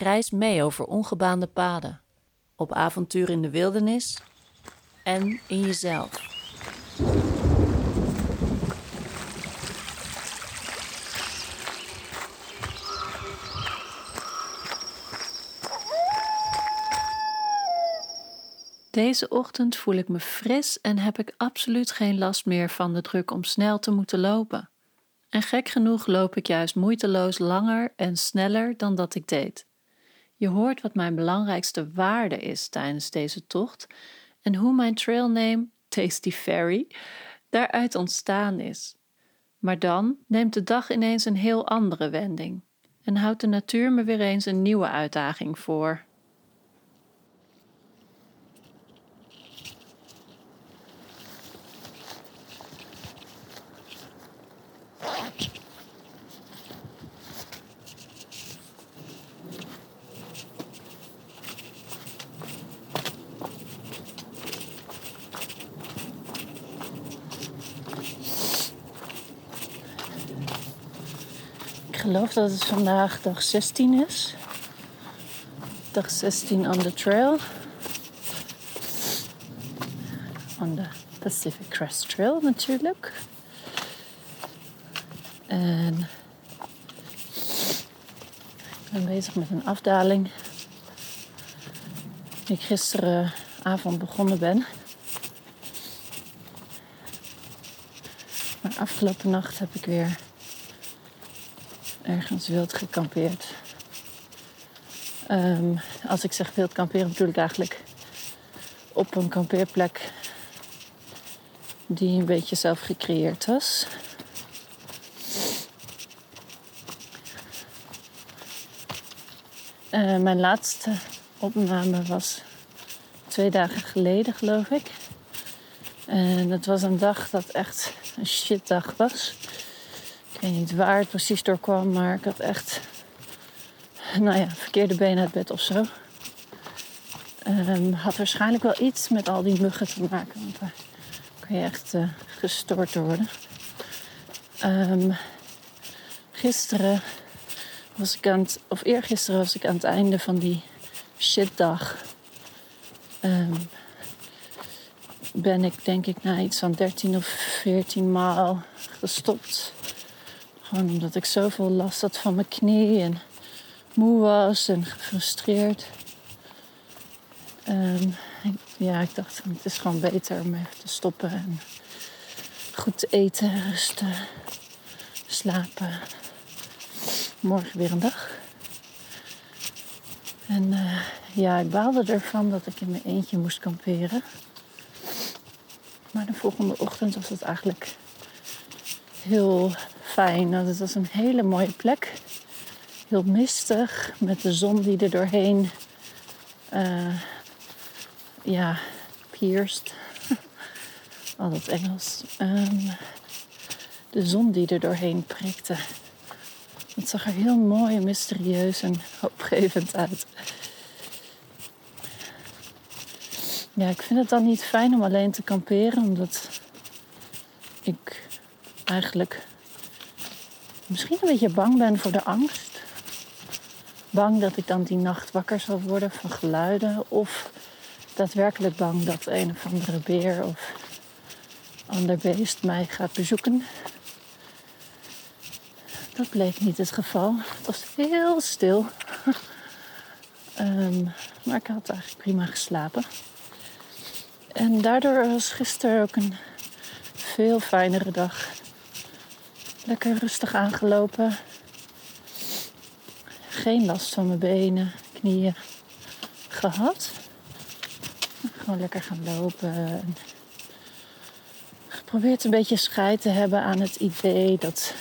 Reis mee over ongebaande paden, op avontuur in de wildernis en in jezelf. Deze ochtend voel ik me fris en heb ik absoluut geen last meer van de druk om snel te moeten lopen. En gek genoeg loop ik juist moeiteloos langer en sneller dan dat ik deed. Je hoort wat mijn belangrijkste waarde is tijdens deze tocht en hoe mijn trailname Tasty Fairy daaruit ontstaan is. Maar dan neemt de dag ineens een heel andere wending en houdt de natuur me weer eens een nieuwe uitdaging voor. Ik geloof dat het vandaag dag 16 is. Dag 16 on the trail. On the Pacific Crest Trail natuurlijk. En ik ben bezig met een afdaling die ik gisteravond begonnen ben. Maar afgelopen nacht heb ik weer ergens wild gekampeerd. Ehm, als ik zeg wild kamperen bedoel ik eigenlijk op een kampeerplek die een beetje zelf gecreëerd was. Uh, mijn laatste opname was twee dagen geleden, geloof ik. En het was een dag dat echt een shitdag was. Ik weet niet waar het precies door kwam, maar ik had echt, nou ja, verkeerde benen uit bed of zo. Um, had waarschijnlijk wel iets met al die muggen te maken, want daar kan je echt uh, gestoord worden. Um, gisteren was ik aan het, of eergisteren was ik aan het einde van die shitdag. Um, ben ik denk ik na iets van 13 of 14 maal gestopt gewoon omdat ik zoveel last had van mijn knie en moe was en gefrustreerd. Um, ja, ik dacht, het is gewoon beter om even te stoppen en goed te eten, rusten, slapen. Morgen weer een dag. En uh, ja, ik baalde ervan dat ik in mijn eentje moest kamperen. Maar de volgende ochtend was het eigenlijk heel fijn. Nou, het was een hele mooie plek. Heel mistig, met de zon die er doorheen uh, ja, pierced. Al dat Engels. Um, de zon die er doorheen prikte. Het zag er heel mooi, mysterieus en hoopgevend uit. Ja, ik vind het dan niet fijn om alleen te kamperen, omdat ik eigenlijk misschien een beetje bang ben voor de angst. Bang dat ik dan die nacht wakker zal worden van geluiden. Of daadwerkelijk bang dat een of andere beer of ander beest mij gaat bezoeken. Dat bleek niet het geval. Het was heel stil. um, maar ik had eigenlijk prima geslapen. En daardoor was gisteren ook een veel fijnere dag. Lekker rustig aangelopen. Geen last van mijn benen, knieën gehad. Gewoon lekker gaan lopen. Geprobeerd een beetje scheid te hebben aan het idee dat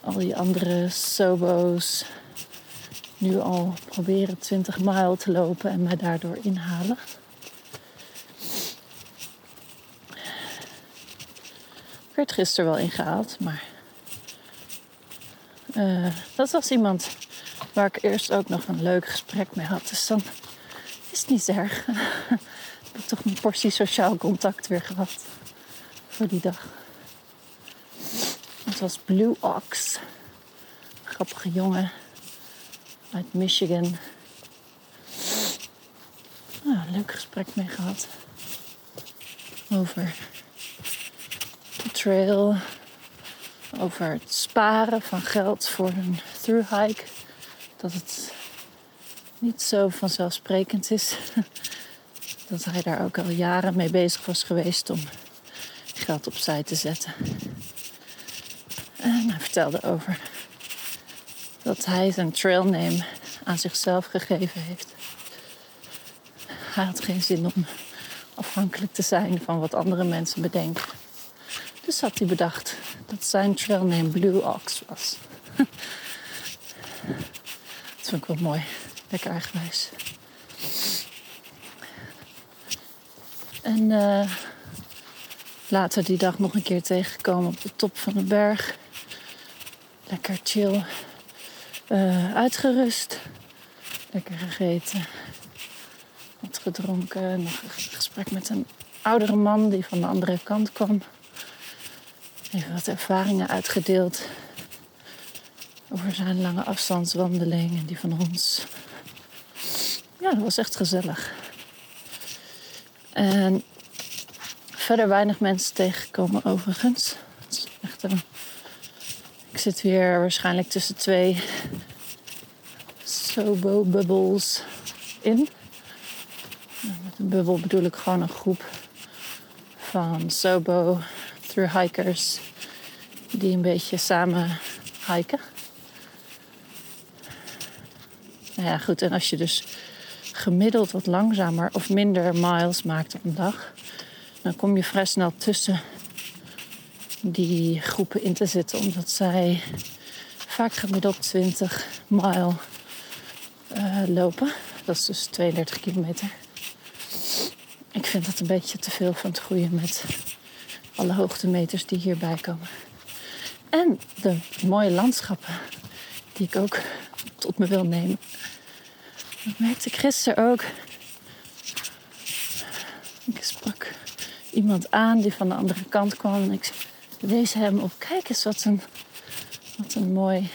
al die andere sobo's nu al proberen 20 mijl te lopen en mij daardoor inhalen. Werd gisteren wel ingehaald, maar uh, dat was iemand waar ik eerst ook nog een leuk gesprek mee had. Dus dan is het niet erg. ik heb toch een portie sociaal contact weer gehad voor die dag. Het was Blue Ox. Een grappige jongen uit Michigan. Ah, leuk gesprek mee gehad. Over trail. Over het sparen van geld voor een through hike. Dat het niet zo vanzelfsprekend is. Dat hij daar ook al jaren mee bezig was geweest om geld opzij te zetten. En hij vertelde over dat hij zijn trailname aan zichzelf gegeven heeft. Hij had geen zin om afhankelijk te zijn van wat andere mensen bedenken. Dus had hij bedacht dat zijn trailname Blue Ox was. dat vind ik wel mooi. Lekker eigenwijs. En uh, later die dag nog een keer tegengekomen op de top van de berg. Lekker chill. Uh, uitgerust. Lekker gegeten. Wat gedronken. Nog een gesprek met een oudere man die van de andere kant kwam. Even wat ervaringen uitgedeeld. Over zijn lange afstandswandeling en die van ons. Ja, dat was echt gezellig. En verder weinig mensen tegengekomen overigens. Echt een ik zit weer waarschijnlijk tussen twee Sobo-bubbels in. Met een bubbel bedoel ik gewoon een groep van Sobo hikers die een beetje samen hiken. Nou ja, goed. En als je dus gemiddeld wat langzamer of minder miles maakt op een dag, dan kom je vrij snel tussen die groepen in te zitten, omdat zij vaak gemiddeld 20 mile uh, lopen. Dat is dus 32 kilometer. Ik vind dat een beetje te veel van het groeien met alle hoogtemeters die hierbij komen. En de mooie landschappen die ik ook tot me wil nemen. Dat merkte ik gisteren ook. Ik sprak iemand aan die van de andere kant kwam en ik wees hem op. Kijk eens wat een, wat een mooi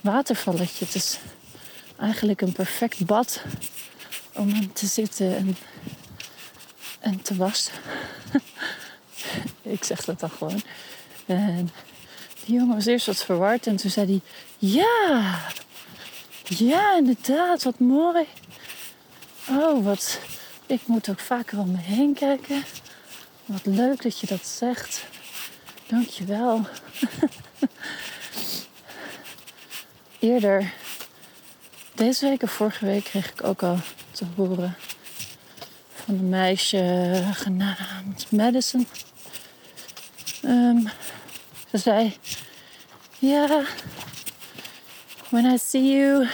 watervalletje. Het is eigenlijk een perfect bad om te zitten en, en te wassen. ik zeg dat dan gewoon. En die jongen was eerst wat verward en toen zei hij: Ja, ja, inderdaad, wat mooi. Oh, wat. Ik moet ook vaker om me heen kijken. Wat leuk dat je dat zegt. Dankjewel. Eerder, deze week of vorige week, kreeg ik ook al te horen van een meisje genaamd Madison. Um, ze zei: Ja, when I see you,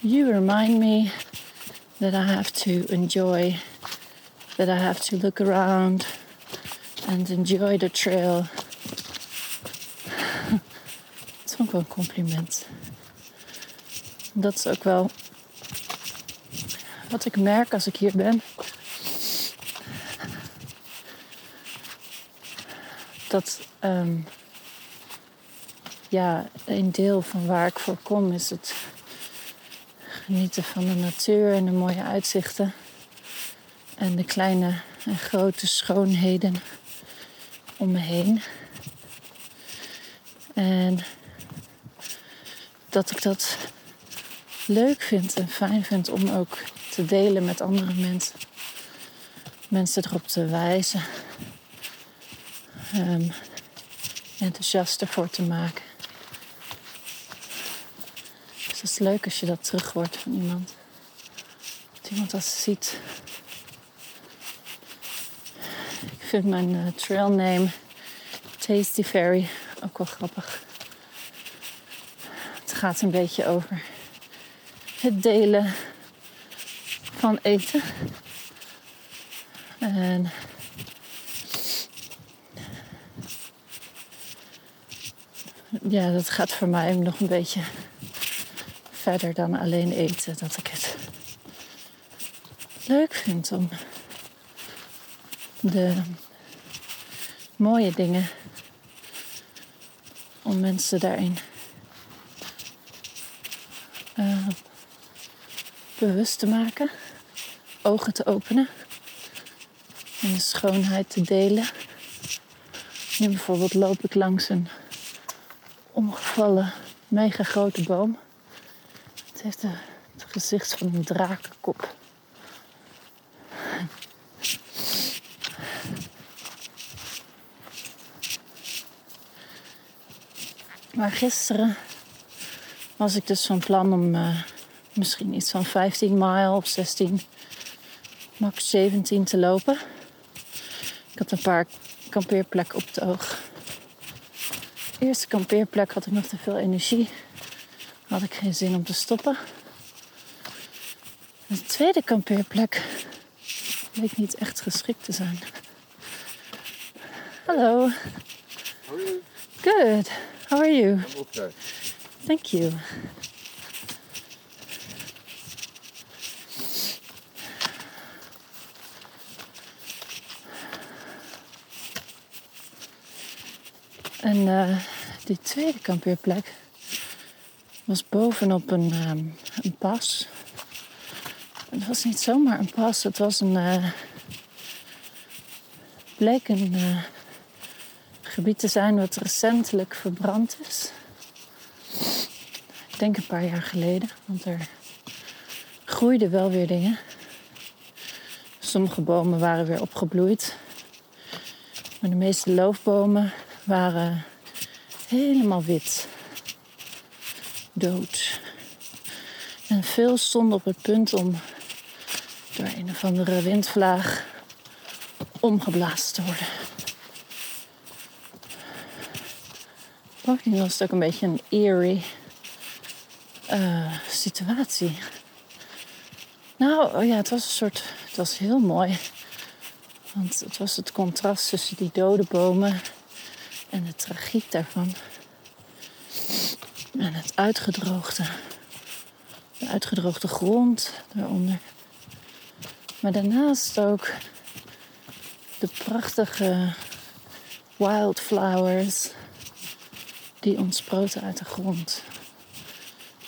you remind me that I have to enjoy, that I have to look around and enjoy the trail. Dat is ook wel een compliment. Dat is ook wel wat ik merk als ik hier ben. Dat um, ja, een deel van waar ik voor kom is het genieten van de natuur en de mooie uitzichten. En de kleine en grote schoonheden om me heen. En dat ik dat leuk vind en fijn vind om ook te delen met andere mensen. Mensen erop te wijzen. Um, enthousiast ervoor te maken. Dus het is leuk als je dat terug hoort van iemand. Dat iemand dat ziet vind mijn uh, trail name Tasty Fairy ook wel grappig. Het gaat een beetje over het delen van eten. En ja, dat gaat voor mij nog een beetje verder dan alleen eten. Dat ik het leuk vind om de mooie dingen om mensen daarin uh, bewust te maken, ogen te openen en de schoonheid te delen. Nu bijvoorbeeld loop ik langs een omgevallen, mega grote boom. Het heeft het gezicht van een drakenkop. Maar gisteren was ik dus van plan om uh, misschien iets van 15 mijl of 16, max 17 te lopen. Ik had een paar kampeerplekken op het oog. De eerste kampeerplek had ik nog te veel energie. Had ik geen zin om te stoppen. De tweede kampeerplek bleek niet echt geschikt te zijn. Hallo. How are you? Good. How are you? I'm okay. Thank you. En uh, die tweede kampeerplek was bovenop een, um, een pas. Het was niet zomaar een pas, het was een. Uh, bleek een uh, gebied te zijn wat recentelijk verbrand is. Ik denk een paar jaar geleden, want er groeiden wel weer dingen. Sommige bomen waren weer opgebloeid. Maar de meeste loofbomen waren helemaal wit. Dood. En veel stonden op het punt om door een of andere windvlaag omgeblazen te worden. Bovendien was het ook een beetje een eerie uh, situatie. Nou, oh ja, het was een soort. Het was heel mooi. Want het was het contrast tussen die dode bomen en de tragiek daarvan. En het uitgedroogde. De uitgedroogde grond daaronder. Maar daarnaast ook de prachtige wildflowers die ontsproten uit de grond.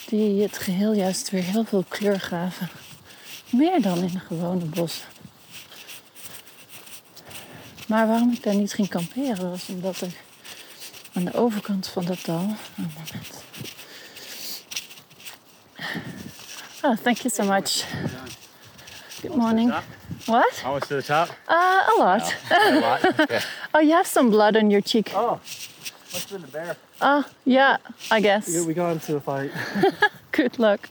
Die het geheel juist weer heel veel kleur gaven. Meer dan in een gewone bos. Maar waarom ik daar niet ging kamperen was omdat er aan de overkant van dat dal. Een moment. Oh, thank you so much. Good morning. What? How much to the top? Uh, a lot. A lot. Okay. Oh, you have some blood on your cheek. Oh, must have been the bear. Oh, yeah, I guess. We, we got into a fight. Good luck.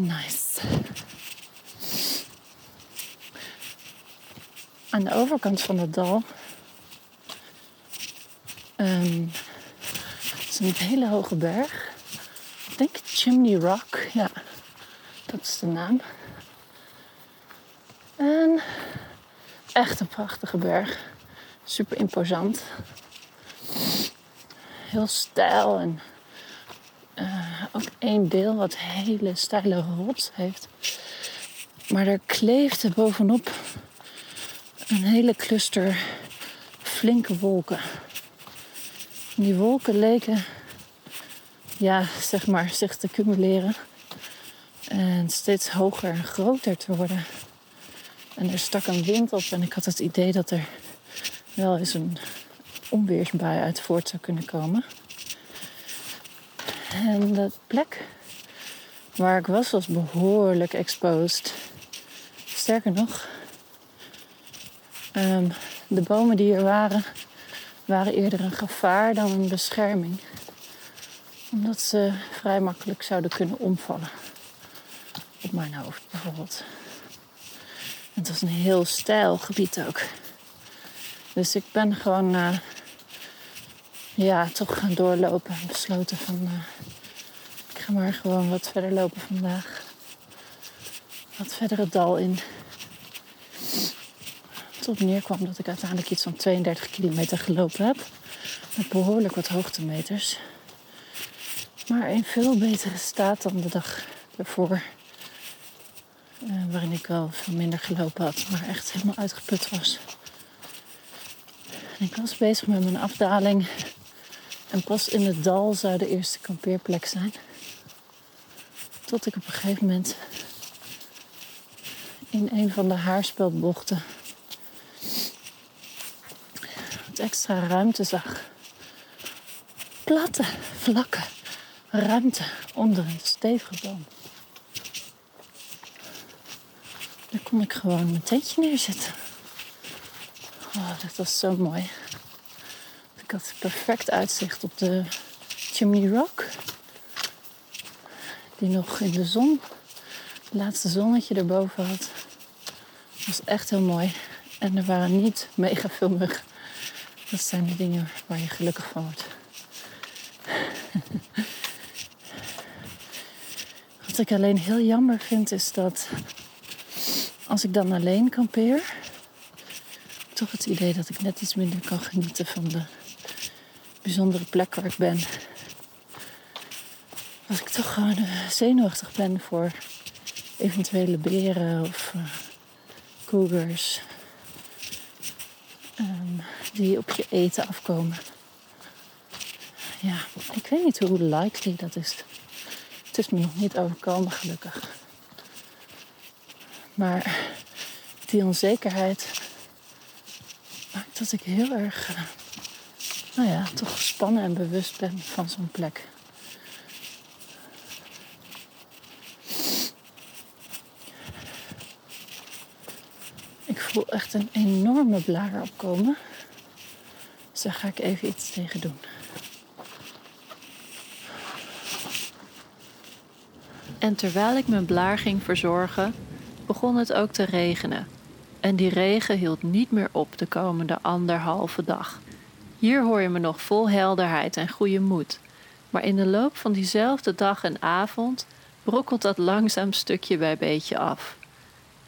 Nice. Aan de overkant van het dal um, is een hele hoge berg. Ik denk Chimney Rock, ja, dat is de naam. En echt een prachtige berg. Super imposant. Heel stijl en één deel wat hele steile rots heeft. Maar er kleefde bovenop een hele cluster flinke wolken. En die wolken leken, ja, zeg maar, zich te cumuleren. En steeds hoger en groter te worden. En er stak een wind op en ik had het idee dat er wel eens een onweersbui uit voort zou kunnen komen. En de plek waar ik was, was behoorlijk exposed. Sterker nog, um, de bomen die er waren, waren eerder een gevaar dan een bescherming. Omdat ze vrij makkelijk zouden kunnen omvallen. Op mijn hoofd bijvoorbeeld. Het was een heel stijl gebied ook. Dus ik ben gewoon eh, ja, toch gaan doorlopen en besloten van ik maar gewoon wat verder lopen vandaag. Wat verder het dal in. Tot neerkwam dat ik uiteindelijk iets van 32 kilometer gelopen heb. Met behoorlijk wat hoogtemeters. Maar in veel betere staat dan de dag ervoor. Uh, waarin ik wel veel minder gelopen had, maar echt helemaal uitgeput was. Ik was bezig met mijn afdaling. En pas in het dal zou de eerste kampeerplek zijn. Tot ik op een gegeven moment in een van de haarspeldbochten wat extra ruimte zag. Platte, vlakke ruimte onder een stevige boom. Daar kon ik gewoon mijn tentje neerzetten. Oh, dat was zo mooi. Ik had perfect uitzicht op de Chimney Rock. Die nog in de zon, het laatste zonnetje erboven had. Was echt heel mooi. En er waren niet mega veel muggen. Dat zijn de dingen waar je gelukkig van wordt. Wat ik alleen heel jammer vind is dat als ik dan alleen kampeer, toch het idee dat ik net iets minder kan genieten van de bijzondere plek waar ik ben. Toch gewoon eh, zenuwachtig ben voor eventuele beren of uh, cougars um, die op je eten afkomen. Ja, ik weet niet hoe likely dat is. Het is me nog niet overkomen, gelukkig. Maar die onzekerheid maakt dat ik heel erg, uh, nou ja, toch gespannen en bewust ben van zo'n plek. Voel echt een enorme blaar opkomen. Dus daar ga ik even iets tegen doen. En terwijl ik mijn blaar ging verzorgen, begon het ook te regenen. En die regen hield niet meer op de komende anderhalve dag. Hier hoor je me nog vol helderheid en goede moed. Maar in de loop van diezelfde dag en avond brokkelt dat langzaam stukje bij beetje af.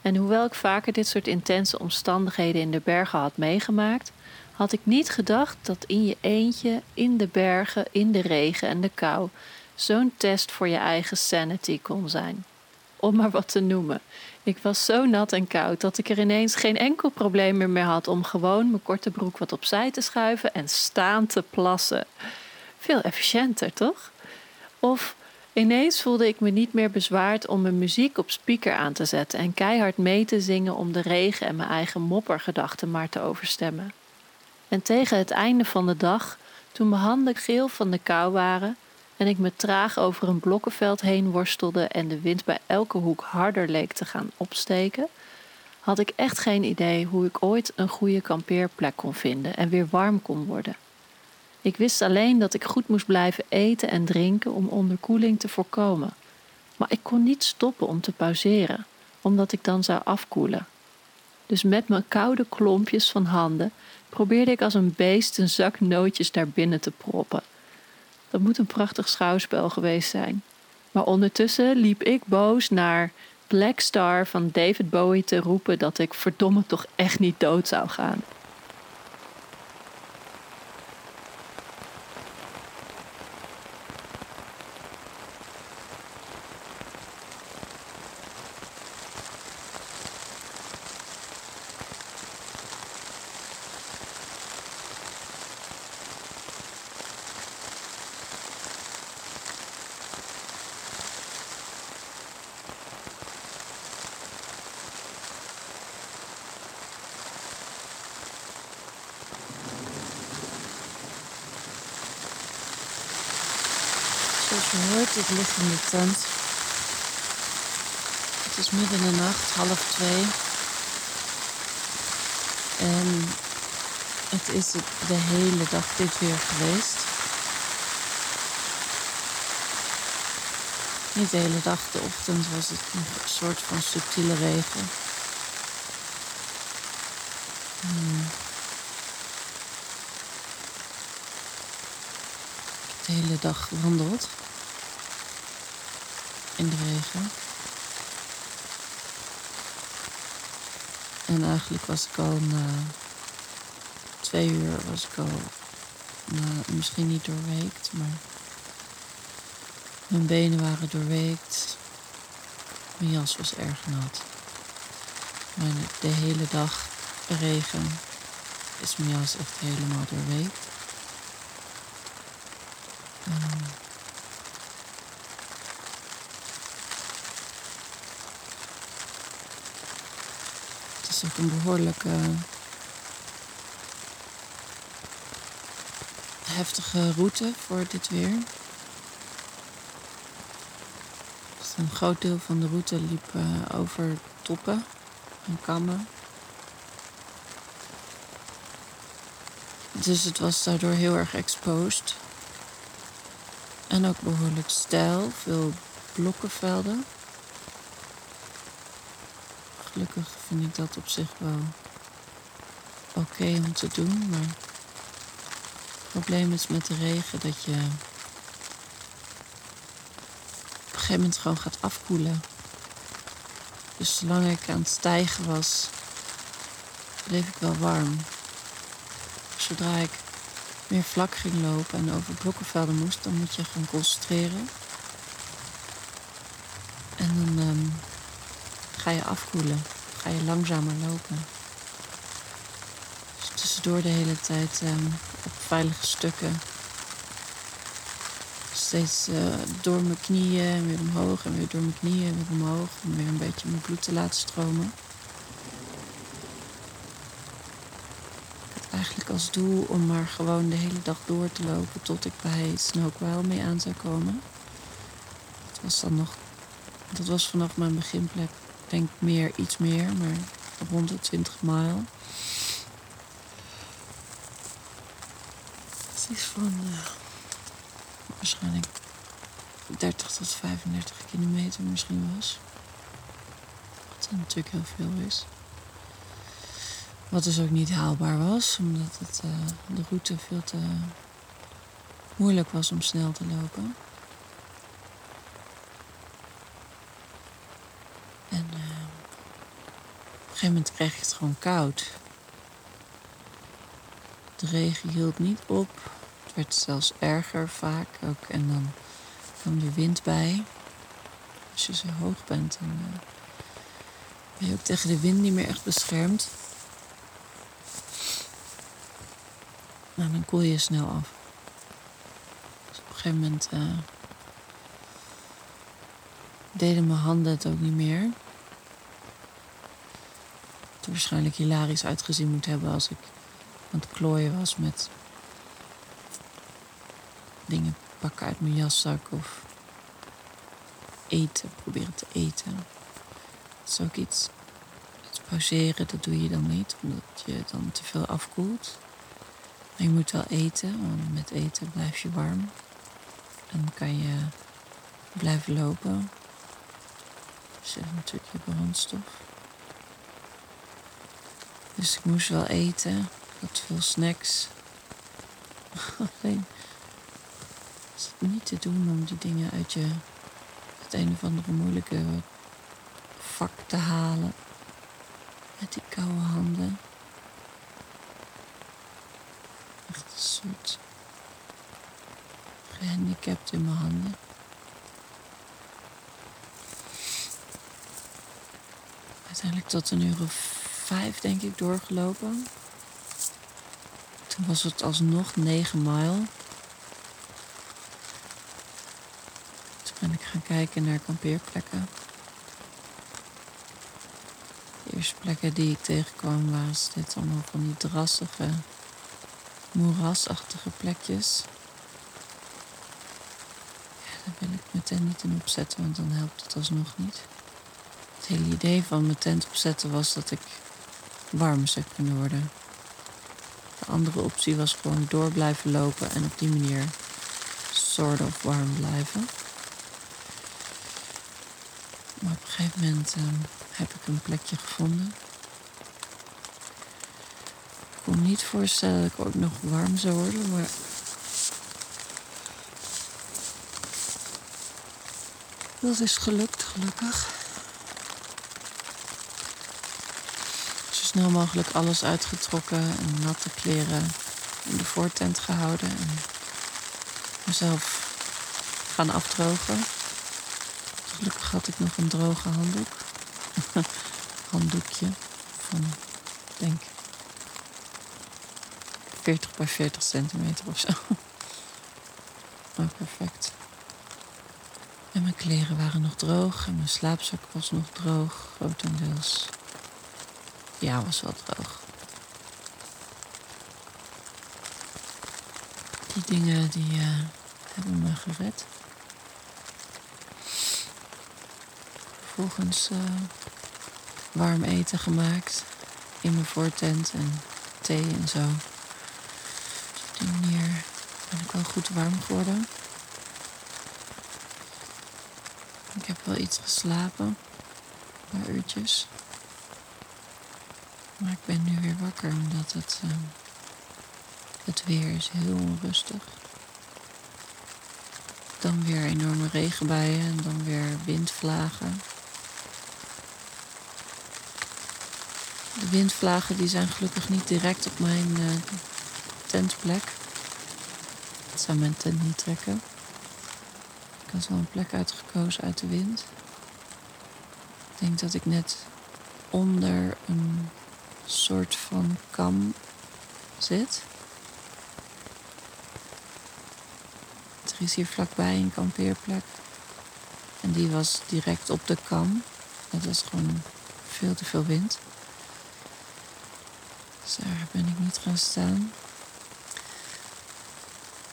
En hoewel ik vaker dit soort intense omstandigheden in de bergen had meegemaakt, had ik niet gedacht dat in je eentje, in de bergen, in de regen en de kou, zo'n test voor je eigen sanity kon zijn. Om maar wat te noemen. Ik was zo nat en koud dat ik er ineens geen enkel probleem meer mee had om gewoon mijn korte broek wat opzij te schuiven en staan te plassen. Veel efficiënter, toch? Of ineens voelde ik me niet meer bezwaard om mijn muziek op speaker aan te zetten en keihard mee te zingen om de regen en mijn eigen moppergedachten maar te overstemmen. En tegen het einde van de dag, toen mijn handen geel van de kou waren, en ik me traag over een blokkenveld heen worstelde en de wind bij elke hoek harder leek te gaan opsteken, had ik echt geen idee hoe ik ooit een goede kampeerplek kon vinden en weer warm kon worden. Ik wist alleen dat ik goed moest blijven eten en drinken om onderkoeling te voorkomen. Maar ik kon niet stoppen om te pauzeren, omdat ik dan zou afkoelen. Dus met mijn koude klompjes van handen probeerde ik als een beest een zak nootjes daar binnen te proppen dat moet een prachtig schouwspel geweest zijn. Maar ondertussen liep ik boos naar Black Star van David Bowie te roepen dat ik verdomme toch echt niet dood zou gaan. In de tent. Het is midden in de nacht, half twee. En het is de hele dag dit weer geweest. Niet de hele dag, de ochtend was het een soort van subtiele regen. Hmm. De hele dag gewandeld. In de regen. En eigenlijk was ik al na twee uur was ik al nou, misschien niet doorweekt, maar mijn benen waren doorweekt. Mijn jas was erg nat. Maar de hele dag regen is mijn jas echt helemaal doorweekt. Ook een behoorlijke heftige route voor dit weer. Een groot deel van de route liep uh, over toppen en kammen. Dus het was daardoor heel erg exposed. En ook behoorlijk steil, veel blokkenvelden. Gelukkig vind ik dat op zich wel oké om te doen, maar het probleem is met de regen dat je op een gegeven moment gewoon gaat afkoelen. Dus zolang ik aan het stijgen was, bleef ik wel warm. Zodra ik meer vlak ging lopen en over blokkenvelden moest, dan moet je gaan concentreren. En dan um, ga je afkoelen, ga je langzamer lopen. Dus tussendoor de hele tijd um, op veilige stukken. Steeds uh, door mijn knieën, weer omhoog en weer door mijn knieën, weer omhoog. Om weer een beetje mijn bloed te laten stromen. eigenlijk als doel om maar gewoon de hele dag door te lopen tot ik bij Snowquell mee aan zou komen. Dat was dan nog, dat was vanaf mijn beginplek, denk meer, iets meer, maar rond de 20 mijl. Het is van uh, waarschijnlijk 30 tot 35 kilometer misschien was. Wat natuurlijk heel veel is. Wat dus ook niet haalbaar was, omdat het, uh, de route veel te moeilijk was om snel te lopen. En uh, op een gegeven moment kreeg ik het gewoon koud. De regen hield niet op. Het werd zelfs erger vaak ook. En dan kwam de wind bij. Als je zo hoog bent, dan uh, ben je ook tegen de wind niet meer echt beschermd. Nou, dan koel je snel af. Dus op een gegeven moment uh, deden mijn handen het ook niet meer. Waarschijnlijk hilarisch uitgezien moet hebben als ik aan het klooien was met dingen pakken uit mijn jaszak of eten, proberen te eten. Dat is ook iets. Pauzeren, dat doe je dan niet, omdat je dan te veel afkoelt. Je moet wel eten, want met eten blijf je warm. En kan je blijven lopen. Dus dat is natuurlijk je brandstof. Dus ik moest wel eten. Ik had veel snacks. Alleen is het niet te doen om die dingen uit je het een of andere moeilijke vak te halen. Met die koude handen. Echt een soort gehandicapt in mijn handen. Uiteindelijk tot een uur of vijf, denk ik, doorgelopen. Toen was het alsnog negen mijl. Toen ben ik gaan kijken naar kampeerplekken. De eerste plekken die ik tegenkwam waren dit allemaal van die drassige moerasachtige plekjes. Daar wil ik mijn tent niet in opzetten, want dan helpt het alsnog niet. Het hele idee van mijn tent opzetten was dat ik warm zou kunnen worden. De andere optie was gewoon door blijven lopen en op die manier soort of warm blijven. Maar op een gegeven moment uh, heb ik een plekje gevonden. kon niet voorstellen dat ik ook nog warm zou worden, maar. Dat is gelukt, gelukkig. Snel mogelijk alles uitgetrokken en natte kleren in de voortent gehouden en mezelf gaan afdrogen. Gelukkig had ik nog een droge handdoek. Handdoekje van, denk 40 bij 40 centimeter of zo. Maar perfect. En mijn kleren waren nog droog en mijn slaapzak was nog droog, grotendeels. Ja, was wel droog. Die dingen die eh, hebben me gered. Vervolgens eh, warm eten gemaakt in mijn voortent en thee en zo. Dus op die manier ben ik wel goed warm geworden. Ik heb wel iets geslapen, een paar uurtjes. Maar ik ben nu weer wakker omdat het, eh, het weer is heel onrustig. Dan weer enorme regenbuien en dan weer windvlagen. De windvlagen die zijn gelukkig niet direct op mijn uh, tentplek. Dat zou mijn tent niet trekken. Ik had wel een plek uitgekozen uit de wind. Ik denk dat ik net onder een soort van kam zit. Er is hier vlakbij een kampeerplek. En die was direct op de kam. Dat was gewoon veel te veel wind. Dus daar ben ik niet gaan staan.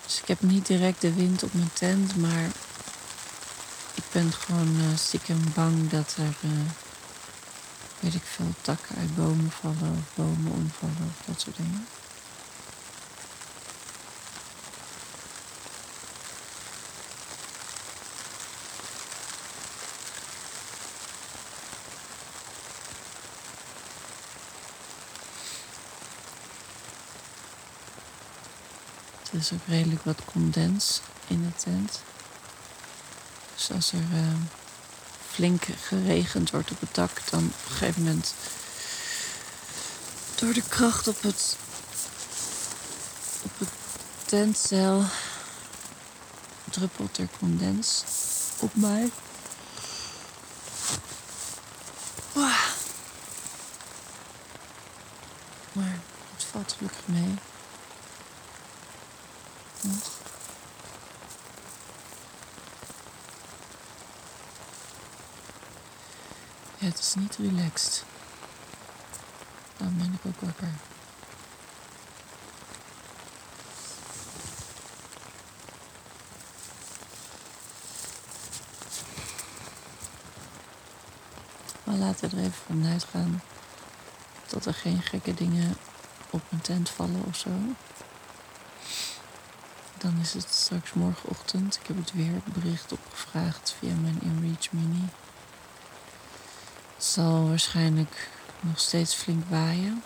Dus ik heb niet direct de wind op mijn tent, maar ik ben gewoon uh, stiekem bang dat er, uh, weet ik veel, takken uit bomen vallen of bomen omvallen of dat soort dingen. Er is ook redelijk wat condens in de tent. Dus als er uh, flink geregend wordt op het dak, dan op een gegeven moment door de kracht op het, op tentcel druppelt er condens op mij. Wow. Maar het valt gelukkig mee. Nog. Het is niet relaxed. Dan ben ik ook wakker. Maar laten we er even vanuit gaan dat er geen gekke dingen op mijn tent vallen of zo. Dan is het straks morgenochtend. Ik heb het weerbericht opgevraagd via mijn InReach Mini. Het zal waarschijnlijk nog steeds flink waaien.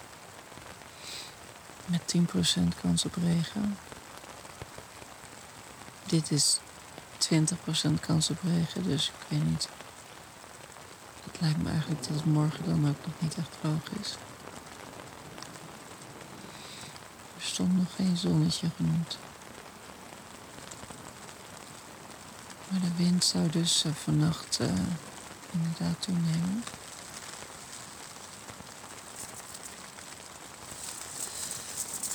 Met 10% kans op regen. Dit is 20% kans op regen, dus ik weet niet. Het lijkt me eigenlijk dat het morgen dan ook nog niet echt droog is. Er stond nog geen zonnetje genoemd. Maar de wind zou dus uh, vannacht uh, inderdaad toenemen.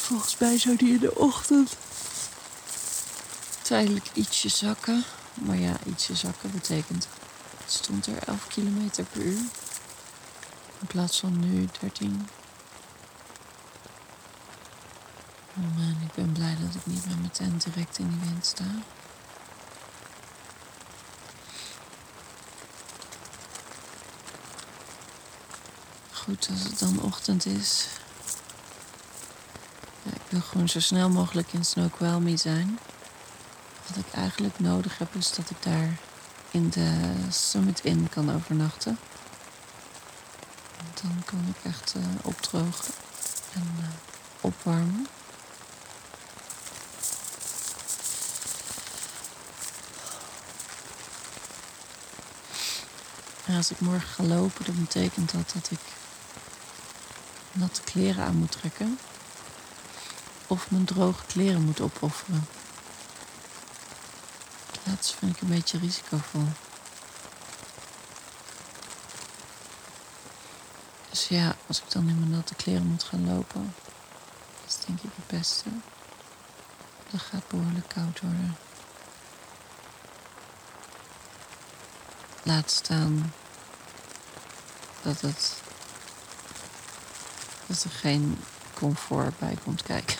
Volgens mij zou die in de ochtend tijdelijk ietsje zakken. Maar ja, ietsje zakken betekent... Het stond er 11 km per uur. In plaats van nu 13. Oh man, ik ben blij dat ik niet met mijn tent direct in die wind sta. Goed, als het dan ochtend is. Ik wil gewoon zo snel mogelijk in Snoqualmie zijn. Wat ik eigenlijk nodig heb, is dat ik daar in de Summit Inn kan overnachten. Dan kan ik echt uh, opdrogen en uh, opwarmen. En als ik morgen ga lopen, dan betekent dat dat ik natte kleren aan moet trekken. Of mijn droge kleren moet opofferen. Laatste vind ik een beetje risicovol. Dus ja, als ik dan in mijn natte kleren moet gaan lopen, is denk ik het beste. Dat gaat behoorlijk koud worden. Laat staan dat het dat er geen comfort bij komt kijken.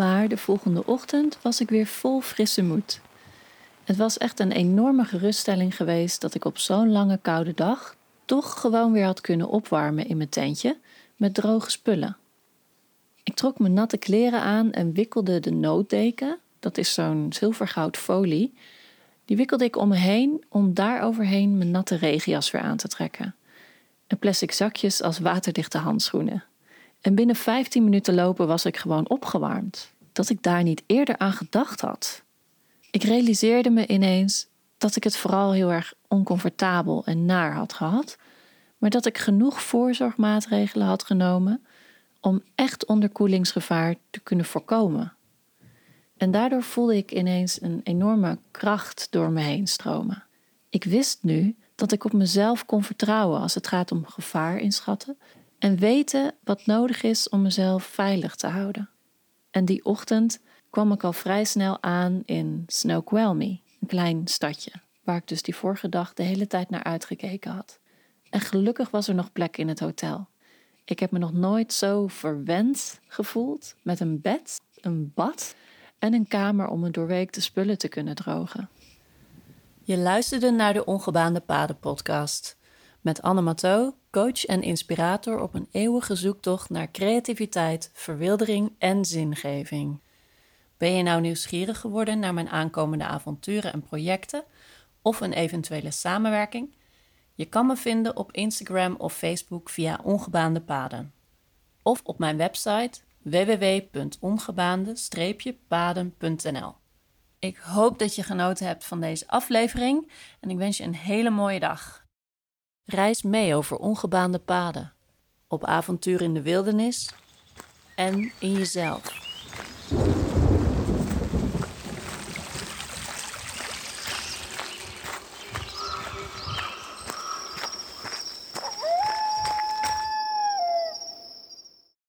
Maar de volgende ochtend was ik weer vol frisse moed. Het was echt een enorme geruststelling geweest dat ik op zo'n lange koude dag toch gewoon weer had kunnen opwarmen in mijn tentje met droge spullen. Ik trok mijn natte kleren aan en wikkelde de nooddeken, dat is zo'n zilvergoud folie, die wikkelde ik om me heen om daar overheen mijn natte regenjas weer aan te trekken. En plastic zakjes als waterdichte handschoenen. En binnen 15 minuten lopen was ik gewoon opgewarmd. Dat ik daar niet eerder aan gedacht had. Ik realiseerde me ineens dat ik het vooral heel erg oncomfortabel en naar had gehad, maar dat ik genoeg voorzorgmaatregelen had genomen om echt onderkoelingsgevaar te kunnen voorkomen. En daardoor voelde ik ineens een enorme kracht door me heen stromen. Ik wist nu dat ik op mezelf kon vertrouwen als het gaat om gevaar inschatten en weten wat nodig is om mezelf veilig te houden. En die ochtend kwam ik al vrij snel aan in Snoqualmie, een klein stadje, waar ik dus die vorige dag de hele tijd naar uitgekeken had. En gelukkig was er nog plek in het hotel. Ik heb me nog nooit zo verwend gevoeld met een bed, een bad en een kamer om me doorweek de spullen te kunnen drogen. Je luisterde naar de Ongebaande Paden podcast met Anne Matteau, coach en inspirator op een eeuwige zoektocht naar creativiteit, verwildering en zingeving. Ben je nou nieuwsgierig geworden naar mijn aankomende avonturen en projecten of een eventuele samenwerking? Je kan me vinden op Instagram of Facebook via Ongebaande Paden. Of op mijn website www.ongebaande-paden.nl. Ik hoop dat je genoten hebt van deze aflevering en ik wens je een hele mooie dag. Reis mee over ongebaande paden, op avontuur in de wildernis en in jezelf.